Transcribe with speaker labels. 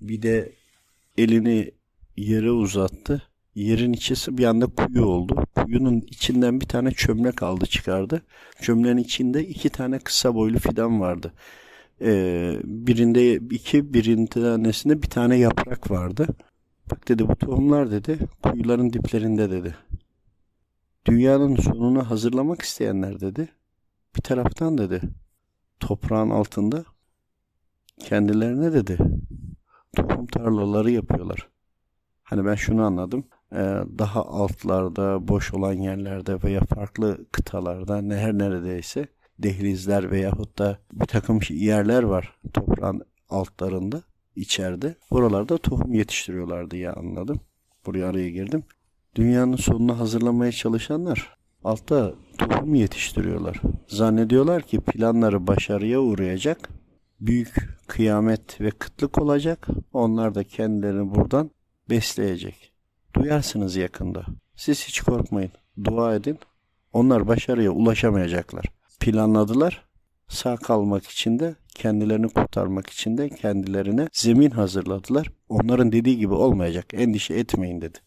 Speaker 1: Bir de elini yere uzattı. Yerin içisi bir anda kuyu oldu. Kuyunun içinden bir tane çömlek aldı çıkardı. Çömleğin içinde iki tane kısa boylu fidan vardı. Ee, birinde iki, birinde tanesinde bir tane yaprak vardı. Bak dedi bu tohumlar dedi kuyuların diplerinde dedi. Dünyanın sonunu hazırlamak isteyenler dedi. Bir taraftan dedi toprağın altında kendilerine dedi tohum tarlaları yapıyorlar. Hani ben şunu anladım. Ee, daha altlarda, boş olan yerlerde veya farklı kıtalarda her neredeyse dehlizler veyahut da bir takım yerler var toprağın altlarında, içeride. Oralarda tohum yetiştiriyorlardı ya anladım. Buraya araya girdim. Dünyanın sonunu hazırlamaya çalışanlar altta tohum yetiştiriyorlar. Zannediyorlar ki planları başarıya uğrayacak. Büyük kıyamet ve kıtlık olacak. Onlar da kendilerini buradan besleyecek. Duyarsınız yakında. Siz hiç korkmayın. Dua edin. Onlar başarıya ulaşamayacaklar. Planladılar. Sağ kalmak için de kendilerini kurtarmak için de kendilerine zemin hazırladılar. Onların dediği gibi olmayacak. Endişe etmeyin dedi.